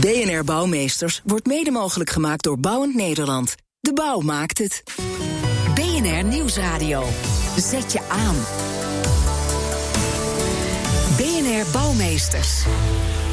BNR Bouwmeesters wordt mede mogelijk gemaakt door Bouwend Nederland. De bouw maakt het. BNR Nieuwsradio. Zet je aan. BNR Bouwmeesters.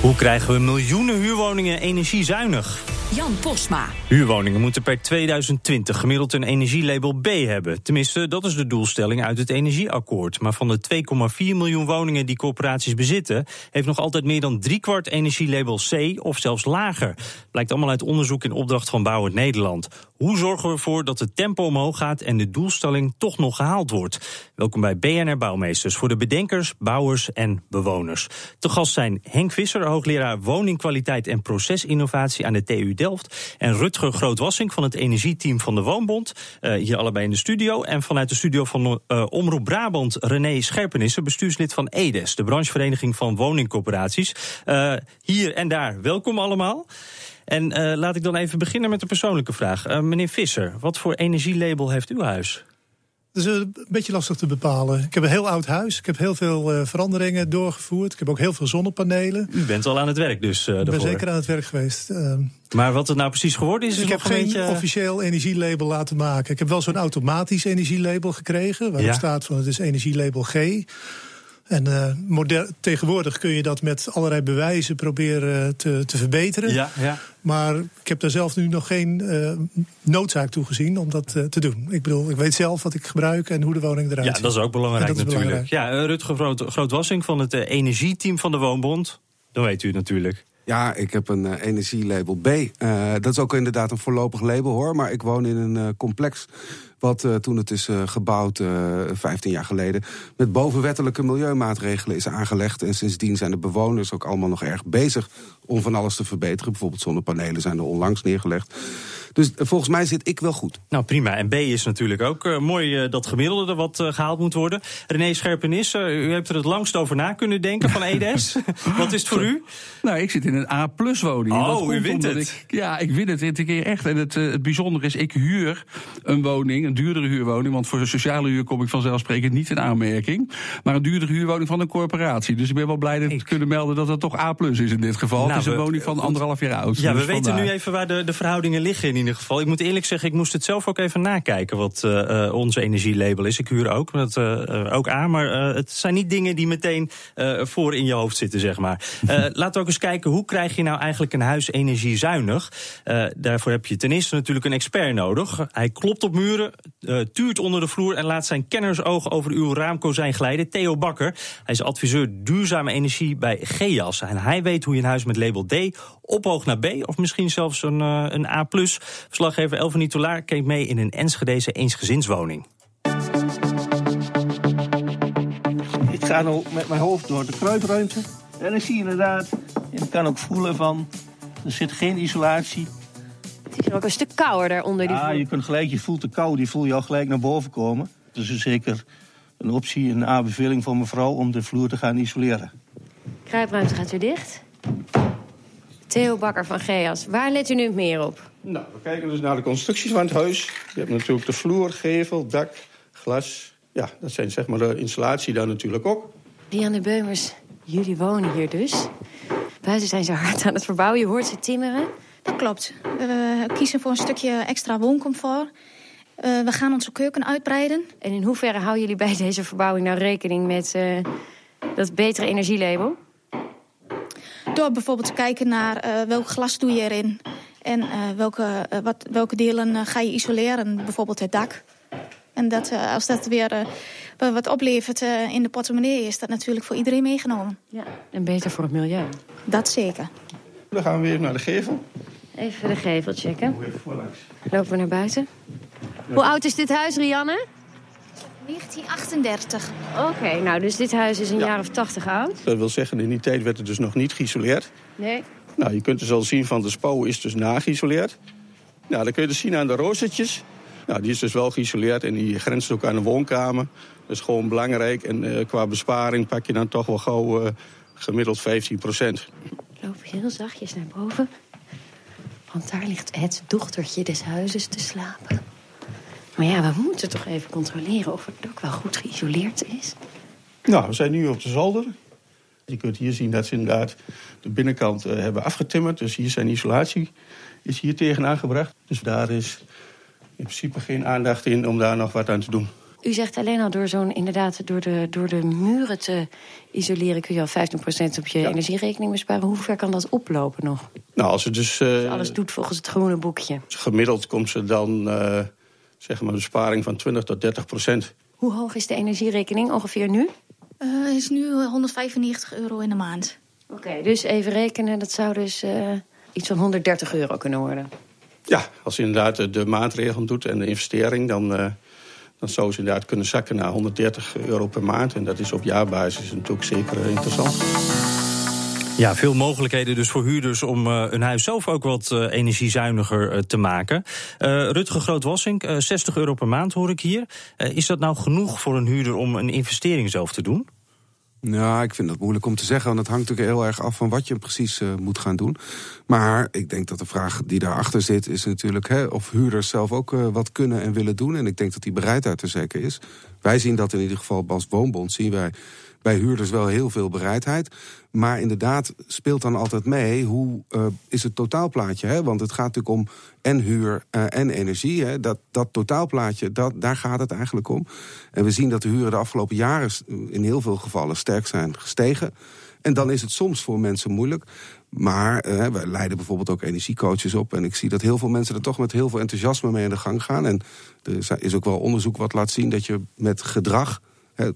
Hoe krijgen we miljoenen huurwoningen energiezuinig? Jan Posma. Huurwoningen moeten per 2020 gemiddeld een energielabel B hebben. Tenminste, dat is de doelstelling uit het energieakkoord. Maar van de 2,4 miljoen woningen die corporaties bezitten... heeft nog altijd meer dan driekwart energielabel C of zelfs lager. Blijkt allemaal uit onderzoek in opdracht van Bouwend Nederland. Hoe zorgen we ervoor dat het tempo omhoog gaat... en de doelstelling toch nog gehaald wordt? Welkom bij BNR Bouwmeesters voor de bedenkers, bouwers en bewoners. Te gast zijn Henk Visser, hoogleraar woningkwaliteit en procesinnovatie aan de TU Delft. En Rutger Grootwassing van het energieteam van de Woonbond. Uh, hier allebei in de studio. En vanuit de studio van uh, Omroep Brabant, René Scherpenissen, bestuurslid van EDES, de branchevereniging van woningcorporaties. Uh, hier en daar, welkom allemaal. En laat ik dan even beginnen met een persoonlijke vraag. meneer Visser, wat voor energielabel heeft uw huis? Dat is een beetje lastig te bepalen. Ik heb een heel oud huis. Ik heb heel veel uh, veranderingen doorgevoerd. Ik heb ook heel veel zonnepanelen. U bent al aan het werk dus uh, Ik ben zeker aan het werk geweest. Uh, maar wat het nou precies geworden is... is ik heb geen beetje... officieel energielabel laten maken. Ik heb wel zo'n automatisch energielabel gekregen. Waarop ja. staat van het is energielabel G. En uh, modern, tegenwoordig kun je dat met allerlei bewijzen proberen te, te verbeteren. Ja, ja. Maar ik heb daar zelf nu nog geen uh, noodzaak toe gezien om dat uh, te doen. Ik bedoel, ik weet zelf wat ik gebruik en hoe de woning eruit ziet. Ja, dat is ook belangrijk dat natuurlijk. Belangrijk. Ja, Rutger Groot, Grootwassing van het energieteam van de Woonbond. Dan weet u natuurlijk. Ja, ik heb een uh, energielabel B. Uh, dat is ook inderdaad een voorlopig label hoor. Maar ik woon in een uh, complex wat toen het is gebouwd, uh, 15 jaar geleden, met bovenwettelijke milieumaatregelen is aangelegd. En sindsdien zijn de bewoners ook allemaal nog erg bezig om van alles te verbeteren. Bijvoorbeeld zonnepanelen zijn er onlangs neergelegd. Dus volgens mij zit ik wel goed. Nou prima. En B is natuurlijk ook uh, mooi uh, dat gemiddelde er wat uh, gehaald moet worden. René Scherpenis, u hebt er het langst over na kunnen denken van EDES. wat is het voor u? Nou, ik zit in een A-plus woning. Oh, u wint het. Ik, ja, ik win het dit keer echt. En het, het bijzondere is, ik huur een woning, een duurdere huurwoning. Want voor een sociale huur kom ik vanzelfsprekend niet in aanmerking. Maar een duurdere huurwoning van een corporatie. Dus ik ben wel blij dat we kunnen melden dat het toch A-plus is in dit geval. Nou, het is een we, woning van anderhalf jaar oud. Ja, dus we weten vandaar. nu even waar de, de verhoudingen liggen in ieder geval. Ik moet eerlijk zeggen, ik moest het zelf ook even nakijken wat uh, onze energielabel is. Ik huur ook, dat, uh, ook aan, maar uh, het zijn niet dingen die meteen voor in je hoofd zitten, zeg maar. laten we ook eens kijken, hoe krijg je nou eigenlijk een huis energiezuinig? daarvoor heb je ten eerste natuurlijk een expert nodig. Hij klopt op muren, tuurt onder de vloer en laat zijn kennersoog over uw raamkozijn glijden. Theo Bakker, hij is adviseur duurzame energie bij GEAS. En hij weet hoe je een huis met label D ophoog naar B of misschien zelfs een, een A+. Verslaggever Elvenie Toulaar keek mee in een Enschedeze eensgezinswoning. Ik ga nu met mijn hoofd door de kruipruimte. En ik zie inderdaad, en ik kan ook voelen van, er zit geen isolatie. Het is ook een stuk kouder onder die Ja, je kunt gelijk, je voelt de kou, die voel je al gelijk naar boven komen. Dus is zeker een optie, een aanbeveling van mevrouw om de vloer te gaan isoleren. Kruipruimte gaat weer dicht. Theo Bakker van GEAS, waar let u nu meer op? Nou, we kijken dus naar de constructies van het huis. Je hebt natuurlijk de vloer, gevel, dak, glas. Ja, dat zijn zeg maar de installatie daar natuurlijk ook. Lianne Beumers, jullie wonen hier dus. Buiten zijn ze hard aan het verbouwen. Je hoort ze timmeren. Dat klopt. We kiezen voor een stukje extra wooncomfort. Uh, we gaan onze keuken uitbreiden. En in hoeverre houden jullie bij deze verbouwing nou rekening met uh, dat betere energielabel? Door bijvoorbeeld te kijken naar uh, welk glas doe je erin. En uh, welke, uh, wat, welke delen uh, ga je isoleren, bijvoorbeeld het dak. En dat, als dat weer wat oplevert in de portemonnee, is dat natuurlijk voor iedereen meegenomen. Ja, en beter voor het milieu. Dat zeker. Dan gaan we weer naar de gevel. Even de gevel checken. Lopen we naar buiten. Hoe oud is dit huis, Rianne? 1938. Oké, okay, nou, dus dit huis is een ja. jaar of 80 oud. Dat wil zeggen, in die tijd werd het dus nog niet geïsoleerd. Nee. Nou, je kunt dus al zien van de spo is dus nageïsoleerd. Nou, dan kun je dus zien aan de roostertjes. Nou, die is dus wel geïsoleerd en die grenst ook aan de woonkamer. Dat is gewoon belangrijk. En uh, qua besparing pak je dan toch wel gauw uh, gemiddeld 15 procent. Ik loop heel zachtjes naar boven. Want daar ligt het dochtertje des huizes te slapen. Maar ja, we moeten toch even controleren of het ook wel goed geïsoleerd is. Nou, we zijn nu op de zolder. Je kunt hier zien dat ze inderdaad de binnenkant uh, hebben afgetimmerd. Dus hier zijn isolatie is hier tegenaan gebracht. Dus daar is in principe geen aandacht in om daar nog wat aan te doen. U zegt alleen al door zo'n inderdaad door de, door de muren te isoleren kun je al 15% op je ja. energierekening besparen. Hoe ver kan dat oplopen nog? Nou, als het dus. Uh, als alles doet volgens het groene boekje. Gemiddeld komt ze dan uh, zeg maar een besparing van 20 tot 30 procent. Hoe hoog is de energierekening ongeveer nu? Uh, is nu 195 euro in de maand. Oké, okay, dus even rekenen, dat zou dus uh, iets van 130 euro kunnen worden. Ja, als je inderdaad de maatregelen doet en de investering, dan, uh, dan zou ze inderdaad kunnen zakken naar 130 euro per maand. En dat is op jaarbasis natuurlijk zeker interessant. Ja, veel mogelijkheden dus voor huurders om uh, hun huis zelf ook wat uh, energiezuiniger uh, te maken. Rutger Groot-Wassink, 60 euro per maand hoor ik hier. is dat nou genoeg voor een huurder om een investering zelf te doen? Nou, ik vind dat moeilijk om te zeggen. Want het hangt natuurlijk heel erg af van wat je precies moet gaan doen. Maar ik denk dat de vraag die daarachter zit, is natuurlijk hè, of huurders zelf ook wat kunnen en willen doen. En ik denk dat die bereidheid er zeker is. Wij zien dat in ieder geval als Woonbond, zien wij bij huurders wel heel veel bereidheid. Maar inderdaad speelt dan altijd mee hoe uh, is het totaalplaatje. Hè? Want het gaat natuurlijk om en huur uh, en energie. Hè? Dat, dat totaalplaatje, dat, daar gaat het eigenlijk om. En we zien dat de huren de afgelopen jaren in heel veel gevallen sterk zijn gestegen. En dan is het soms voor mensen moeilijk. Maar uh, we leiden bijvoorbeeld ook energiecoaches op. En ik zie dat heel veel mensen er toch met heel veel enthousiasme mee aan de gang gaan. En er is ook wel onderzoek wat laat zien dat je met gedrag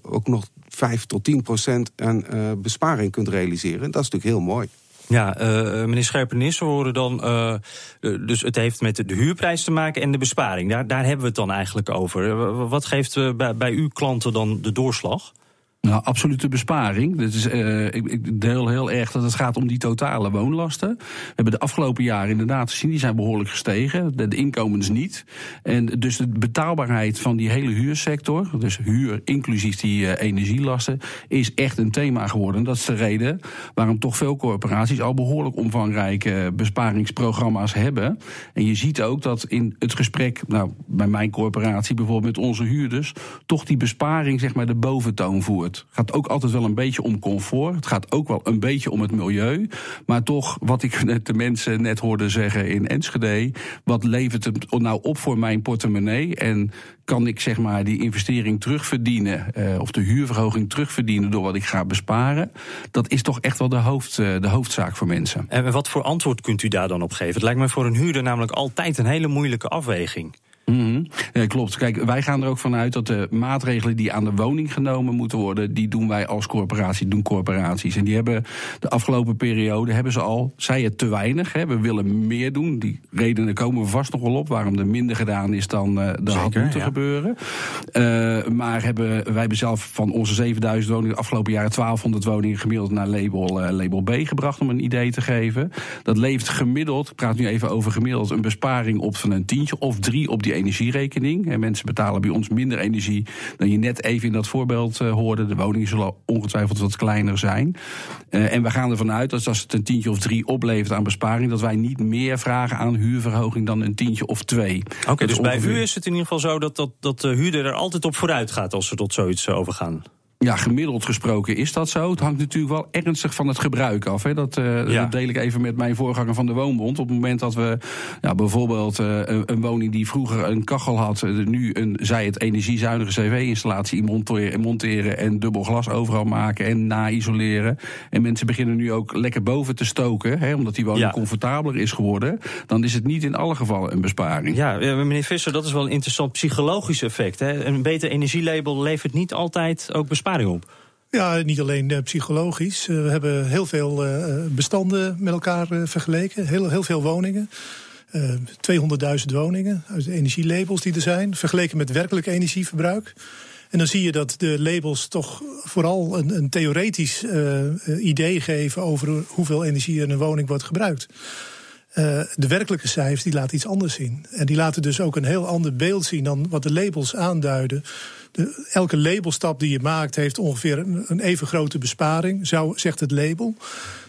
ook nog 5 tot 10 procent aan uh, besparing kunt realiseren. Dat is natuurlijk heel mooi. Ja, uh, meneer Scherpenis, we horen dan. Dus het heeft met de huurprijs te maken en de besparing. Daar, daar hebben we het dan eigenlijk over. Wat geeft bij uw klanten dan de doorslag? Nou, absolute besparing. Dat is, uh, ik, ik, deel heel erg dat het gaat om die totale woonlasten. We hebben de afgelopen jaren inderdaad gezien, die zijn behoorlijk gestegen. De, de, inkomens niet. En dus de betaalbaarheid van die hele huursector, dus huur inclusief die uh, energielasten, is echt een thema geworden. Dat is de reden waarom toch veel corporaties al behoorlijk omvangrijke besparingsprogramma's hebben. En je ziet ook dat in het gesprek, nou, bij mijn corporatie bijvoorbeeld met onze huurders, toch die besparing zeg maar de boventoon voert. Het gaat ook altijd wel een beetje om comfort. Het gaat ook wel een beetje om het milieu. Maar toch, wat ik net de mensen net hoorde zeggen in Enschede. Wat levert het nou op voor mijn portemonnee? En kan ik zeg maar die investering terugverdienen? Uh, of de huurverhoging terugverdienen door wat ik ga besparen? Dat is toch echt wel de, hoofd, uh, de hoofdzaak voor mensen. En wat voor antwoord kunt u daar dan op geven? Het lijkt me voor een huurder namelijk altijd een hele moeilijke afweging. Mm -hmm. klopt. Kijk, wij gaan er ook vanuit dat de maatregelen die aan de woning genomen moeten worden, die doen wij als corporatie, doen corporaties. En die hebben de afgelopen periode hebben ze al, zij het te weinig. Hè. We willen meer doen. Die redenen komen we vast nog wel op waarom er minder gedaan is dan uh, er had moeten ja. gebeuren. Uh, maar hebben, wij hebben zelf van onze 7000 woningen de afgelopen jaren 1200 woningen gemiddeld naar label, uh, label B gebracht om een idee te geven. Dat levert gemiddeld, ik praat nu even over gemiddeld, een besparing op van een tientje of drie op die energierekening. En mensen betalen bij ons minder energie dan je net even in dat voorbeeld uh, hoorde. De woningen zullen ongetwijfeld wat kleiner zijn. Uh, en we gaan ervan uit dat als het een tientje of drie oplevert aan besparing, dat wij niet meer vragen aan huurverhoging dan een tientje of twee. Oké, okay, dus ongeveer... bij u is het in ieder geval zo dat, dat, dat de huurder er altijd op vooruit gaat als ze tot zoiets overgaan. Ja, gemiddeld gesproken is dat zo. Het hangt natuurlijk wel ernstig van het gebruik af. Hè. Dat, uh, ja. dat deel ik even met mijn voorganger van de Woonbond. Op het moment dat we ja, bijvoorbeeld uh, een, woning die vroeger een kachel had... Uh, nu een, zij het energiezuinige cv-installatie monteren, monteren... en dubbel glas overal maken en na-isoleren. En mensen beginnen nu ook lekker boven te stoken... Hè, omdat die woning ja. comfortabeler is geworden... dan is het niet in alle gevallen een besparing. Ja, meneer Visser, dat is wel een interessant psychologisch effect. Hè. Een beter energielabel levert niet altijd ook besparing Ja, niet alleen uh, psychologisch. Uh, we hebben heel veel uh, bestanden met elkaar vergeleken. Heel, heel veel woningen. 200.000 woningen uit de energielabels die er zijn. Vergeleken met werkelijk energieverbruik. En dan zie je dat de labels toch vooral een, een theoretisch idee geven over hoeveel energie in een woning wordt gebruikt. De werkelijke cijfers die laten iets anders zien. En die laten dus ook een heel ander beeld zien dan wat de labels aanduiden. De, elke labelstap die je maakt heeft ongeveer een, een even grote besparing, zou, zegt het label.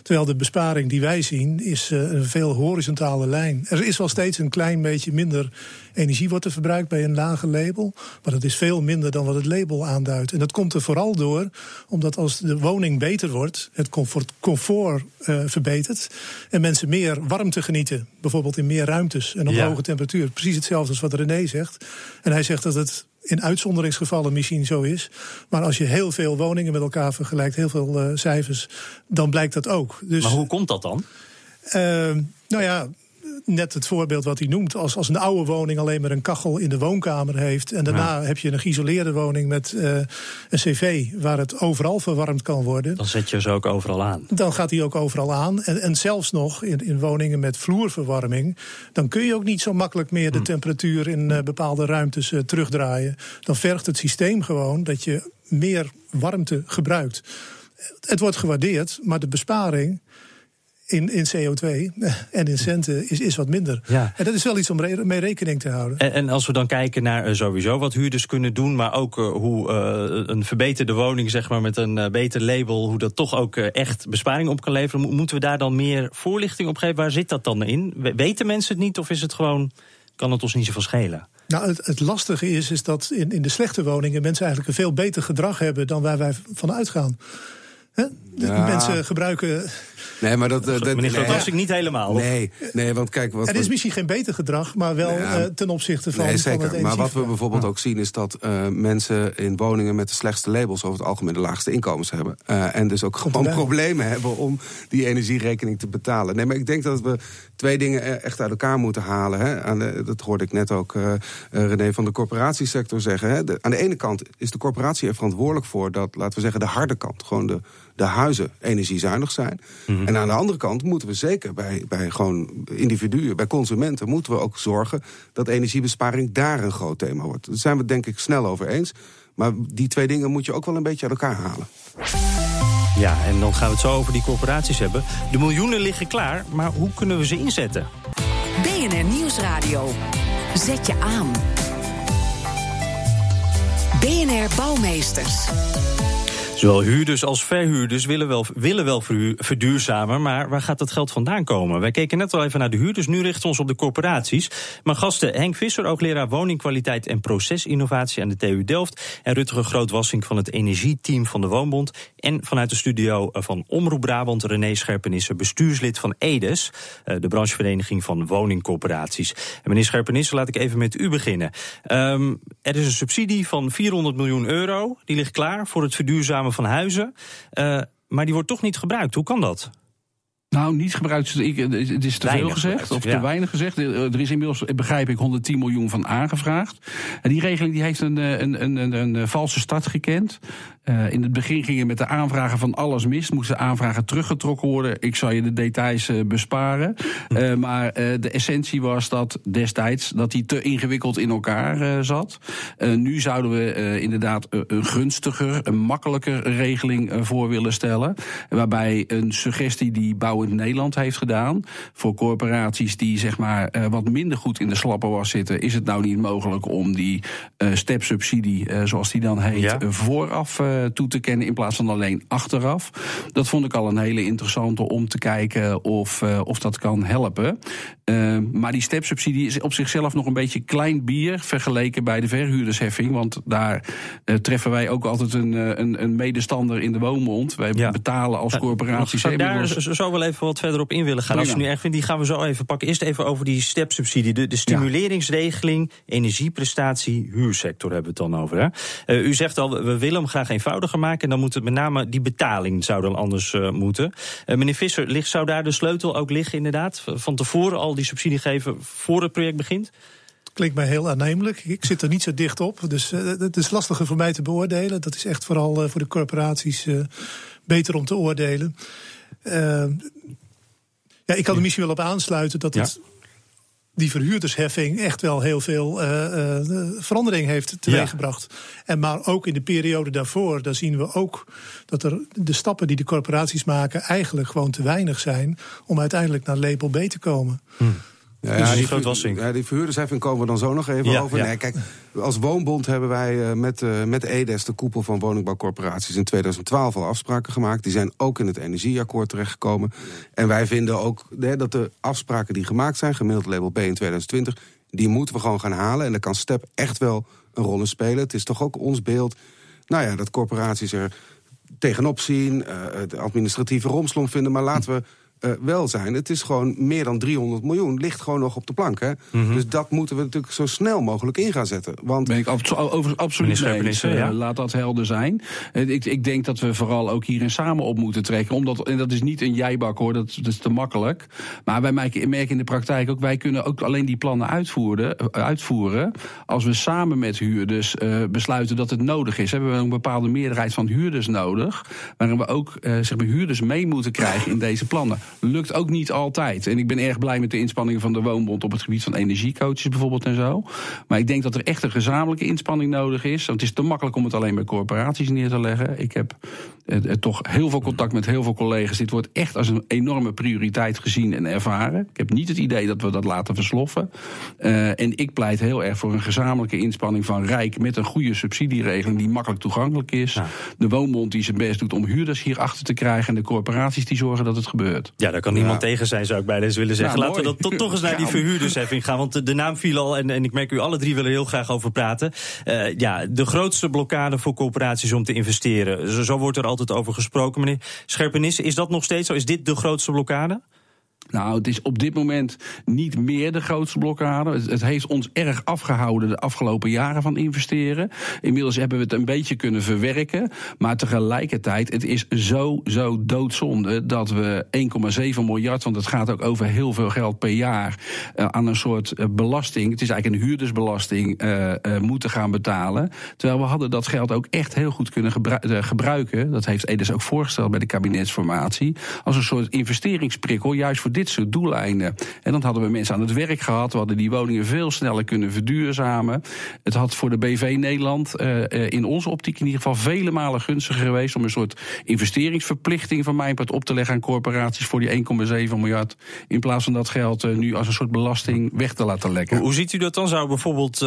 Terwijl de besparing die wij zien is uh, een veel horizontale lijn. Er is wel steeds een klein beetje minder energie wordt er verbruikt bij een lage label. Maar dat is veel minder dan wat het label aanduidt. En dat komt er vooral door omdat als de woning beter wordt, het comfort, comfort uh, verbetert. En mensen meer warmte genieten. Bijvoorbeeld in meer ruimtes en op ja. hoge temperatuur. Precies hetzelfde als wat René zegt. En hij zegt dat het in uitzonderingsgevallen misschien zo is. Maar als je heel veel woningen met elkaar vergelijkt, heel veel uh, cijfers, dan blijkt dat ook. Dus, maar hoe komt dat dan? Uh, nou ja, net het voorbeeld wat hij noemt. Als, als een oude woning alleen maar een kachel in de woonkamer heeft. En daarna ja. heb je een geïsoleerde woning met uh, een cv waar het overal verwarmd kan worden. Dan zet je ze ook overal aan. Dan gaat hij ook overal aan. En, en zelfs nog in, in woningen met vloerverwarming. Dan kun je ook niet zo makkelijk meer de hm. temperatuur in uh, bepaalde ruimtes uh, terugdraaien. Dan vergt het systeem gewoon dat je meer warmte gebruikt. Het wordt gewaardeerd, maar de besparing in, in CO2 en in centen is, is wat minder. Ja. En dat is wel iets om re mee rekening te houden. En, en, als we dan kijken naar uh, sowieso wat huurders kunnen doen, maar ook uh, hoe uh, een verbeterde woning, zeg maar, met een beter label, hoe dat toch ook echt besparing op kan leveren, moeten we daar dan meer voorlichting op geven? Waar zit dat dan in? Weten mensen het niet of is het gewoon, kan het ons niet zoveel schelen? Nou, het, het, lastige is, is dat in, in de slechte woningen mensen eigenlijk een veel beter gedrag hebben dan waar wij van uitgaan. He? Ja. Mensen gebruiken. Nee, maar dat. dat Meneer Groot, nee, ik niet helemaal. Nee, nee, want kijk. Wat er is misschien geen beter gedrag, maar wel ja, uh, ten opzichte van. Nee, zeker. Van maar wat we bijvoorbeeld ook zien is dat uh, mensen in woningen met de slechtste labels over het algemeen de laagste inkomens hebben. Uh, en dus ook gewoon problemen hebben om die energierekening te betalen. Nee, maar ik denk dat we twee dingen echt uit elkaar moeten halen. Hè. Aan de, dat hoorde ik net ook René van de corporatiesector zeggen. Hè. De, aan de ene kant is de corporatie er verantwoordelijk voor dat, laten we zeggen, de harde kant, gewoon de de huizen energiezuinig zijn. Mm -hmm. En aan de andere kant moeten we zeker bij, bij gewoon individuen, bij consumenten, moeten we ook zorgen dat energiebesparing daar een groot thema wordt. Daar zijn we het denk ik snel over eens. Maar die twee dingen moet je ook wel een beetje uit elkaar halen. Ja, en dan gaan we het zo over die corporaties hebben. De miljoenen liggen klaar, maar hoe kunnen we ze inzetten? BNR Nieuwsradio. Zet je aan. BNR Bouwmeesters. Zowel huurders als verhuurders willen wel, willen wel verduurzamen, maar waar gaat dat geld vandaan komen? Wij keken net al even naar de huurders, nu richten we ons op de corporaties. Maar gasten Henk Visser, hoogleraar woningkwaliteit en procesinnovatie aan de TU Delft. En Rutger Grootwassink van het energieteam van de Woonbond. En vanuit de studio van Omroep Brabant, René Scherpenisse, bestuurslid van EDES, de branchevereniging van woningcorporaties. En meneer Scherpenisse, laat ik even met u beginnen. Um, er is een subsidie van 400 miljoen euro, die ligt klaar voor het verduurzamen van huizen. Uh, maar die wordt toch niet gebruikt. Hoe kan dat? Nou, niet gebruikt. Het is te weinig veel gezegd, gebruikt, of te weinig gezegd. Er is inmiddels, begrijp ik, 110 miljoen van aangevraagd. En die regeling die heeft een, een, een, een, een valse start gekend. Uh, in het begin gingen met de aanvragen van alles mis. Moesten aanvragen teruggetrokken worden. Ik zal je de details uh, besparen. Uh, maar de essentie was dat destijds dat die te ingewikkeld in elkaar zat. nu zouden we inderdaad een gunstiger, een makkelijker regeling voor willen stellen. Waarbij een suggestie die Bouwend Nederland heeft gedaan. Voor corporaties die zeg maar wat minder goed in de slappe was zitten. Is het nou niet mogelijk om die stepsubsidie, zoals die dan heet, ja. vooraf toe te kennen in plaats van alleen achteraf. Dat vond ik al een hele interessante om te kijken of, uh, of dat kan helpen. Uh, maar die stepsubsidie is op zichzelf nog een beetje klein bier vergeleken bij de verhuurdersheffing. Want daar uh, treffen wij ook altijd een, een, een, medestander in de woonbond. Wij ja. betalen als corporatie. Zou daar zo wel even wat verder op in willen gaan. Als je nu echt vindt, die gaan we zo even pakken. Eerst even over die stepsubsidie. De, de stimuleringsregeling, energieprestatie, huursector hebben we het dan over. Hè? u zegt al, we willen hem graag eenvoudiger maken. En dan moet het met name die betaling zou dan anders uh, moeten. Uh, meneer Visser, ligt, zou daar de sleutel ook liggen inderdaad? Van tevoren al die subsidie geven voor het project begint? Klinkt mij heel aannemelijk. Ik zit er niet zo dicht op. Dus uh, het is lastiger voor mij te beoordelen. Dat is echt vooral voor de corporaties beter om te oordelen. Ja, ik kan er misschien wel op aansluiten dat het die verhuurdersheffing echt wel heel veel uh, uh, verandering heeft teweeggebracht. Ja. En maar ook in de periode daarvoor, daar zien we ook dat er de stappen die de corporaties maken eigenlijk gewoon te weinig zijn om uiteindelijk naar label B te komen. Hm. Ja, dus die, grootwassing. Ja, die verhuurdersheffing komen we dan zo nog even over. Nee, kijk, als woonbond hebben wij uh, met, uh, met EDES, de koepel van woningbouwcorporaties, in 2012 al afspraken gemaakt. Die zijn ook in het energieakkoord terechtgekomen. En wij vinden ook dat de afspraken die gemaakt zijn, gemiddeld label B in 2020, die moeten we gewoon gaan halen. En daar kan STEP echt wel een rol in spelen. Het is toch ook ons beeld, nou ja, dat corporaties er tegenop zien, uh, het administratieve romslomp vinden. Maar laten we uh, wel zijn. Het is gewoon meer dan 300 miljoen. Ligt gewoon nog op de plank. Hè? Mhm. Dus dat moeten we natuurlijk zo snel mogelijk in gaan zetten. Want... Ben ik over, absoluut mee eens. Uh, Laat dat helder zijn. Uh, ik, ik, denk dat we vooral ook hierin samen op moeten trekken. Omdat, en dat is niet een jijbak hoor, dat, dat is te makkelijk. Maar wij merken, merken in de praktijk ook... wij kunnen ook alleen die plannen uitvoeren, uitvoeren... als we samen met huurders besluiten dat het nodig is. Hebben we een bepaalde meerderheid van huurders nodig... waarin we ook zeg maar, huurders mee moeten krijgen in deze plannen. Lukt ook niet altijd. En ik ben erg blij met de inspanningen van de Woonbond op het gebied van energiecoaches bijvoorbeeld en zo. Maar ik denk dat er echt een gezamenlijke inspanning nodig is. Want het is te makkelijk om het alleen bij corporaties neer te leggen. Ik heb toch heel veel contact met heel veel collega's. Dit wordt echt als een enorme prioriteit gezien en ervaren. Ik heb niet het idee dat we dat laten versloffen. Uh, en ik pleit heel erg voor een gezamenlijke inspanning van Rijk met een goede subsidieregeling die makkelijk toegankelijk is. De Woonbond die zijn best doet om huurders hierachter te krijgen en de corporaties die zorgen dat het gebeurt. Ja, daar kan niemand tegen zijn, zou ik bij deze willen zeggen. Laten we dan toch eens naar die verhuurdersheffing gaan. Want de, naam viel al en, en ik merk u alle drie willen heel graag over praten. Uh, ja, de grootste blokkade voor corporaties om te investeren. Zo, zo wordt er altijd over gesproken, meneer Scherpenisse. Is dat nog steeds zo? Is dit de grootste blokkade? Nou, het is op dit moment niet meer de grootste blokkade. Het, heeft ons erg afgehouden de afgelopen jaren van investeren. Inmiddels hebben we het een beetje kunnen verwerken. Maar tegelijkertijd, het is zo, zo doodzonde dat we 1,7 miljard, want het gaat ook over heel veel geld per jaar, uh, aan een soort uh, belasting, het is eigenlijk een huurdersbelasting, uh, moeten gaan betalen. Terwijl we hadden dat geld ook echt heel goed kunnen gebru gebruiken. Dat heeft Edes ook voorgesteld bij de kabinetsformatie. Als een soort investeringsprikkel, juist voor dit dit soort doeleinden. En dan hadden we mensen aan het werk gehad. We hadden die woningen veel sneller kunnen verduurzamen. Het had voor de BV Nederland uh, in onze optiek in ieder geval vele malen gunstiger geweest om een soort investeringsverplichting van mijn part op te leggen aan corporaties voor die 1,7 miljard. In plaats van dat geld uh, nu als een soort belasting weg te laten lekken. Hoe, ziet u dat dan? Zou bijvoorbeeld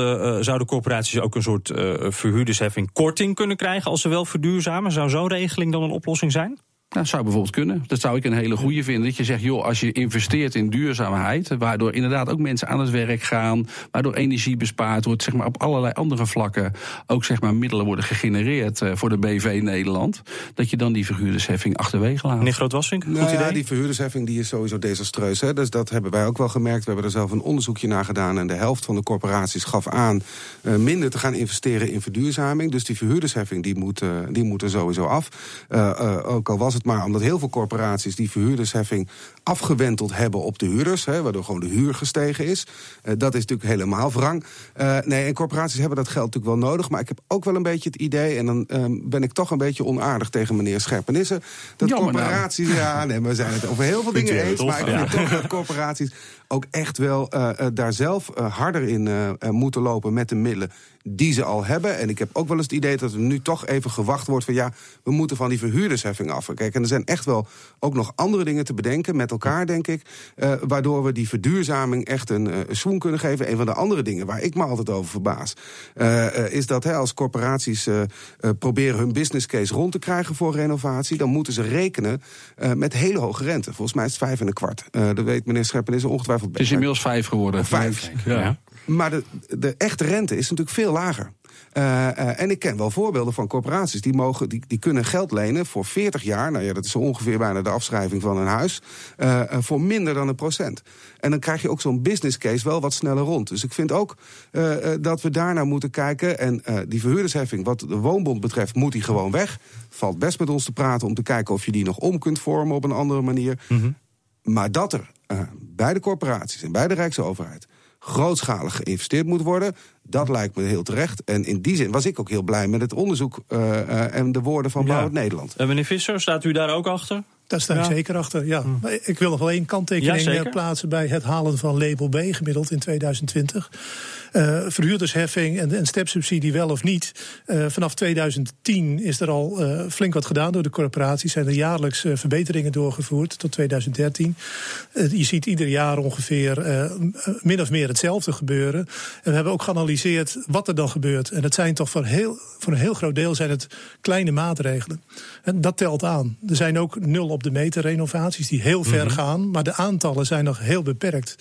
zouden corporaties ook een soort verhuurdersheffing korting kunnen krijgen als ze wel verduurzamen? Zou zo'n regeling dan een oplossing zijn? Dat zou bijvoorbeeld kunnen. Dat zou ik een hele goede vinden. Dat je zegt, joh, als je investeert in duurzaamheid, waardoor inderdaad ook mensen aan het werk gaan, waardoor energie bespaard wordt, zeg maar op allerlei andere vlakken ook zeg maar middelen worden gegenereerd uh, voor de BV Nederland, dat je dan die verhuurdersheffing achterwege laat. Meneer Grootwassink, goed nou, idee? die verhuurdersheffing die is sowieso desastreus. Hè? Dus dat hebben wij ook wel gemerkt. We hebben er zelf een onderzoekje naar gedaan en de helft van de corporaties gaf aan uh, minder te gaan investeren in verduurzaming. Dus die verhuurdersheffing die moet, uh, die moet er sowieso af. ook al was het maar omdat heel veel corporaties die verhuurdersheffing afgewenteld hebben op de huurders, hè, waardoor gewoon de huur gestegen is. Uh, dat is natuurlijk helemaal wrang. Uh, nee, en corporaties hebben dat geld natuurlijk wel nodig. Maar ik heb ook wel een beetje het idee, en dan uh, ben ik toch een beetje onaardig tegen meneer Scherpenissen, dat Jammer nou. corporaties, nou. ja, nee, we zijn het over heel veel dingen eens, maar ik vind toch dat corporaties ook echt wel daar zelf harder in moeten lopen met de middelen die ze al hebben. En ik heb ook wel eens het idee dat er nu toch even gewacht wordt van ja, we moeten van die verhuurdersheffing af. Kijk, en er zijn echt wel ook nog andere dingen te bedenken met elkaar, denk ik, uh, waardoor we die verduurzaming echt een uh, swoon kunnen geven. Een van de andere dingen waar ik me altijd over verbaas, uh, is dat hè, als corporaties proberen hun business case rond te krijgen voor renovatie, dan moeten ze rekenen met hele hoge rente. Volgens mij is het vijf en een kwart. dat weet meneer Scheppen, is ongetwijfeld. Het is inmiddels vijf geworden. vijf. ja. Maar de, de echte rente is natuurlijk veel lager. Uh, uh, en ik ken wel voorbeelden van corporaties die, mogen, die, die kunnen geld lenen voor 40 jaar. Nou ja, dat is zo ongeveer bijna de afschrijving van een huis. Uh, voor minder dan een procent. En dan krijg je ook zo'n business case wel wat sneller rond. Dus ik vind ook dat we daarnaar moeten kijken. En die verhuurdersheffing, wat de woonbond betreft, moet die gewoon weg. Valt best met ons te praten om te kijken of je die nog om kunt vormen op een andere manier. Mm -hmm. Maar dat er bij de corporaties en bij de Rijksoverheid grootschalig geïnvesteerd moet worden. Dat lijkt me heel terecht. En in die zin was ik ook heel blij met het onderzoek uh, uh, en de woorden van Bouw het Nederland. En meneer Visser, staat u daar ook achter? Daar sta ik zeker achter, ja. Hm. Ik wil nog wel één kanttekening plaatsen bij het halen van label B gemiddeld in 2020. Uh, verhuurdersheffing en, en stepsubsidie wel of niet. Uh, vanaf 2010 is er al uh, flink wat gedaan door de corporaties. Zijn er jaarlijks verbeteringen doorgevoerd tot 2013. je ziet ieder jaar ongeveer min of meer hetzelfde gebeuren. En we hebben ook geanalyseerd wat er dan gebeurt. En het zijn toch voor, heel, voor een heel groot deel zijn het kleine maatregelen. En dat telt aan. Er zijn ook nul op de meter renovaties die heel ver mhm. gaan. Maar de aantallen zijn nog heel beperkt.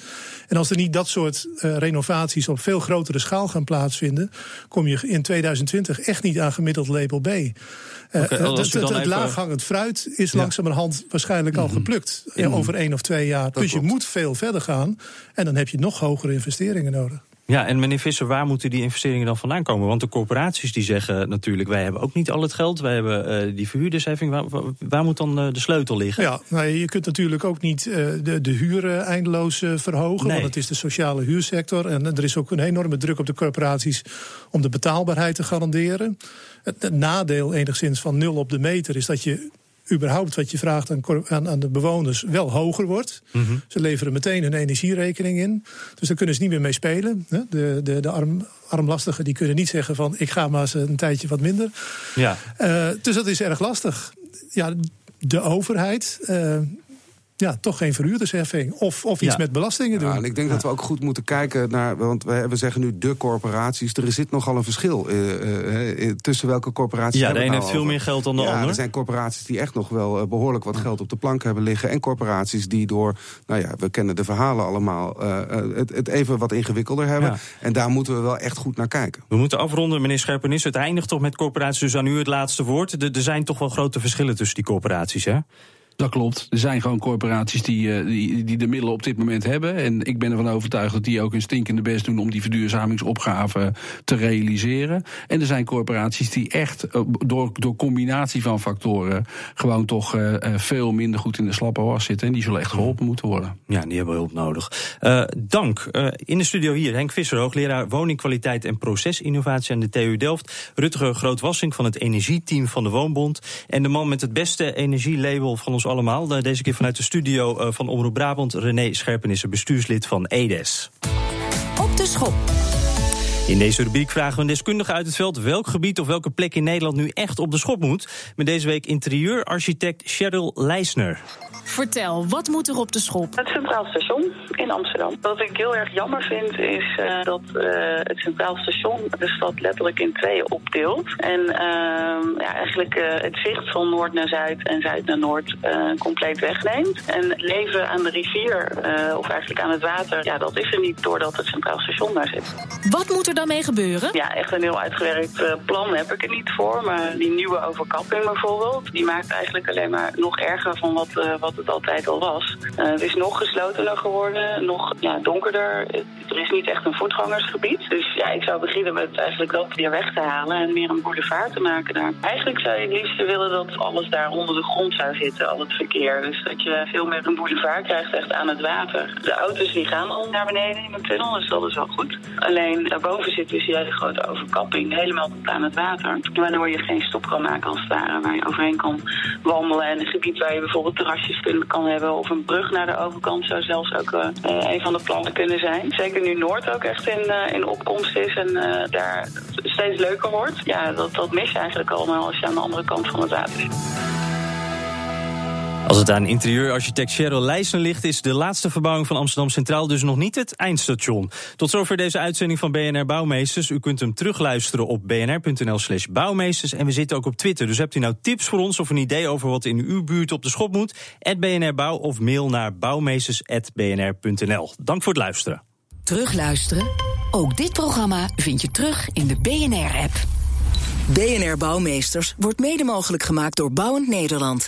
En als er niet dat soort renovaties op veel grotere schaal gaan plaatsvinden, kom je in 2020 echt niet aan gemiddeld label B. Uh, okay, het, het, laaghangend fruit is ja. langzamerhand waarschijnlijk al mhm. geplukt mm over één of twee jaar. dus je moet veel verder gaan en dan heb je nog hogere investeringen nodig. Ja, en meneer Visser, waar moeten die investeringen dan vandaan komen? Want de corporaties die zeggen natuurlijk, wij hebben ook niet al het geld. Wij hebben uh, die verhuurdersheffing. Waar, waar, moet dan uh, de sleutel liggen? Ja, nou, je kunt natuurlijk ook niet uh, de, de huren eindeloos verhogen. Want het is de sociale huursector. En er is ook een enorme druk op de corporaties om de betaalbaarheid te garanderen. Het, het nadeel enigszins van nul op de meter is dat je überhaupt wat je vraagt aan, aan, de bewoners wel hoger wordt. Mhm. Ze leveren meteen hun energierekening in. Dus daar kunnen ze niet meer mee spelen. De, de, de arm, armlastigen die kunnen niet zeggen van ik ga maar eens een tijdje wat minder. Ja. Uh, dus dat is erg lastig. Ja, de overheid, uh, ja, toch geen verhuurdersheffing. Of, of iets met belastingen doen. Ja, en ik denk dat we ook goed moeten kijken naar. Want we, we zeggen nu de corporaties. Er zit nogal een verschil uh, uh, tussen welke corporaties. Ja, de een nou heeft veel meer geld dan de ja, ander. Er zijn corporaties die echt nog wel behoorlijk wat geld op de plank hebben liggen. En corporaties die door. Nou ja, we kennen de verhalen allemaal. het, het, even wat ingewikkelder hebben. En daar moeten we wel echt goed naar kijken. We moeten afronden, meneer Scherpenis. Het eindigt toch met corporaties. Dus aan u het laatste woord. Er zijn toch wel grote verschillen tussen die corporaties, hè? Dat klopt. Er zijn gewoon corporaties die, eh, die, die de middelen op dit moment hebben. En ik ben ervan overtuigd dat die ook hun stinkende best doen om die verduurzamingsopgave te realiseren. En er zijn corporaties die echt eh, door, door combinatie van factoren gewoon toch uh, veel minder goed in de slappe was zitten. En die zullen echt geholpen moeten worden. Ja, die hebben hulp nodig. dank. in de studio hier Henk Visser, hoogleraar woningkwaliteit en procesinnovatie aan de TU Delft. Rutger Grootwassing van het energieteam van de Woonbond. En de man met het beste energielabel van ons allemaal. Eh, deze keer vanuit de studio eh, van Omroep Brabant. René Scherpenissen, bestuurslid van EDES. Op de schop. In deze rubriek vragen we een deskundige uit het veld welk gebied of welke plek in Nederland nu echt op de schop moet. Met deze week interieurarchitect Cheryl Leisner. Vertel, wat moet er op de schop? Het Centraal Station in Amsterdam. Wat ik heel erg jammer vind is uh, dat uh, het Centraal Station de stad letterlijk in tweeën opdeelt. En uh, ja, eigenlijk uh, het zicht van noord naar zuid en zuid naar noord compleet wegneemt. En leven aan de rivier, of eigenlijk aan het water, ja, dat is er niet doordat het Centraal Station daar zit. Wat moet er dan mee gebeuren? Ja, echt een heel uitgewerkt plan heb ik er niet voor. Maar die nieuwe overkapping bijvoorbeeld, die maakt eigenlijk alleen maar nog erger van wat, wat altijd al was. het is nog geslotener geworden, nog ja, donkerder. Er is niet echt een voetgangersgebied. Dus ja, ik zou beginnen met eigenlijk dat weer weg te halen en meer een boulevard te maken daar. Eigenlijk zou je het liefst willen dat alles daar onder de grond zou zitten, al het verkeer. Dus dat je veel meer een boulevard krijgt echt aan het water. De auto's die gaan al naar beneden in de tunnel, dus dat is wel goed. Alleen daarboven zit dus die hele grote overkapping, helemaal tot aan het water. Waardoor je geen stop kan maken als het ware, waar je overheen kan wandelen. En een gebied waar je bijvoorbeeld terrasjes kan hebben of een brug naar de overkant zou zelfs ook uh, een van de plannen kunnen zijn. Zeker nu Noord ook echt in, uh, in opkomst is en daar steeds leuker wordt. Ja, dat, dat mis je eigenlijk allemaal als je aan de andere kant van het water zit. Als het aan interieurarchitect Cheryl Leijsen ligt, is de laatste verbouwing van Amsterdam Centraal dus nog niet het eindstation. Tot zover deze uitzending van BNR Bouwmeesters. U kunt hem terugluisteren op bnr.nl/slash bouwmeesters. En we zitten ook op Twitter. Dus hebt u nou tips voor ons of een idee over wat in uw buurt op de schop moet? BNR Bouw of mail naar bouwmeesters.bnr.nl. Dank voor het luisteren. Terugluisteren? Ook dit programma vind je terug in de BNR-app. BNR Bouwmeesters wordt mede mogelijk gemaakt door Bouwend Nederland.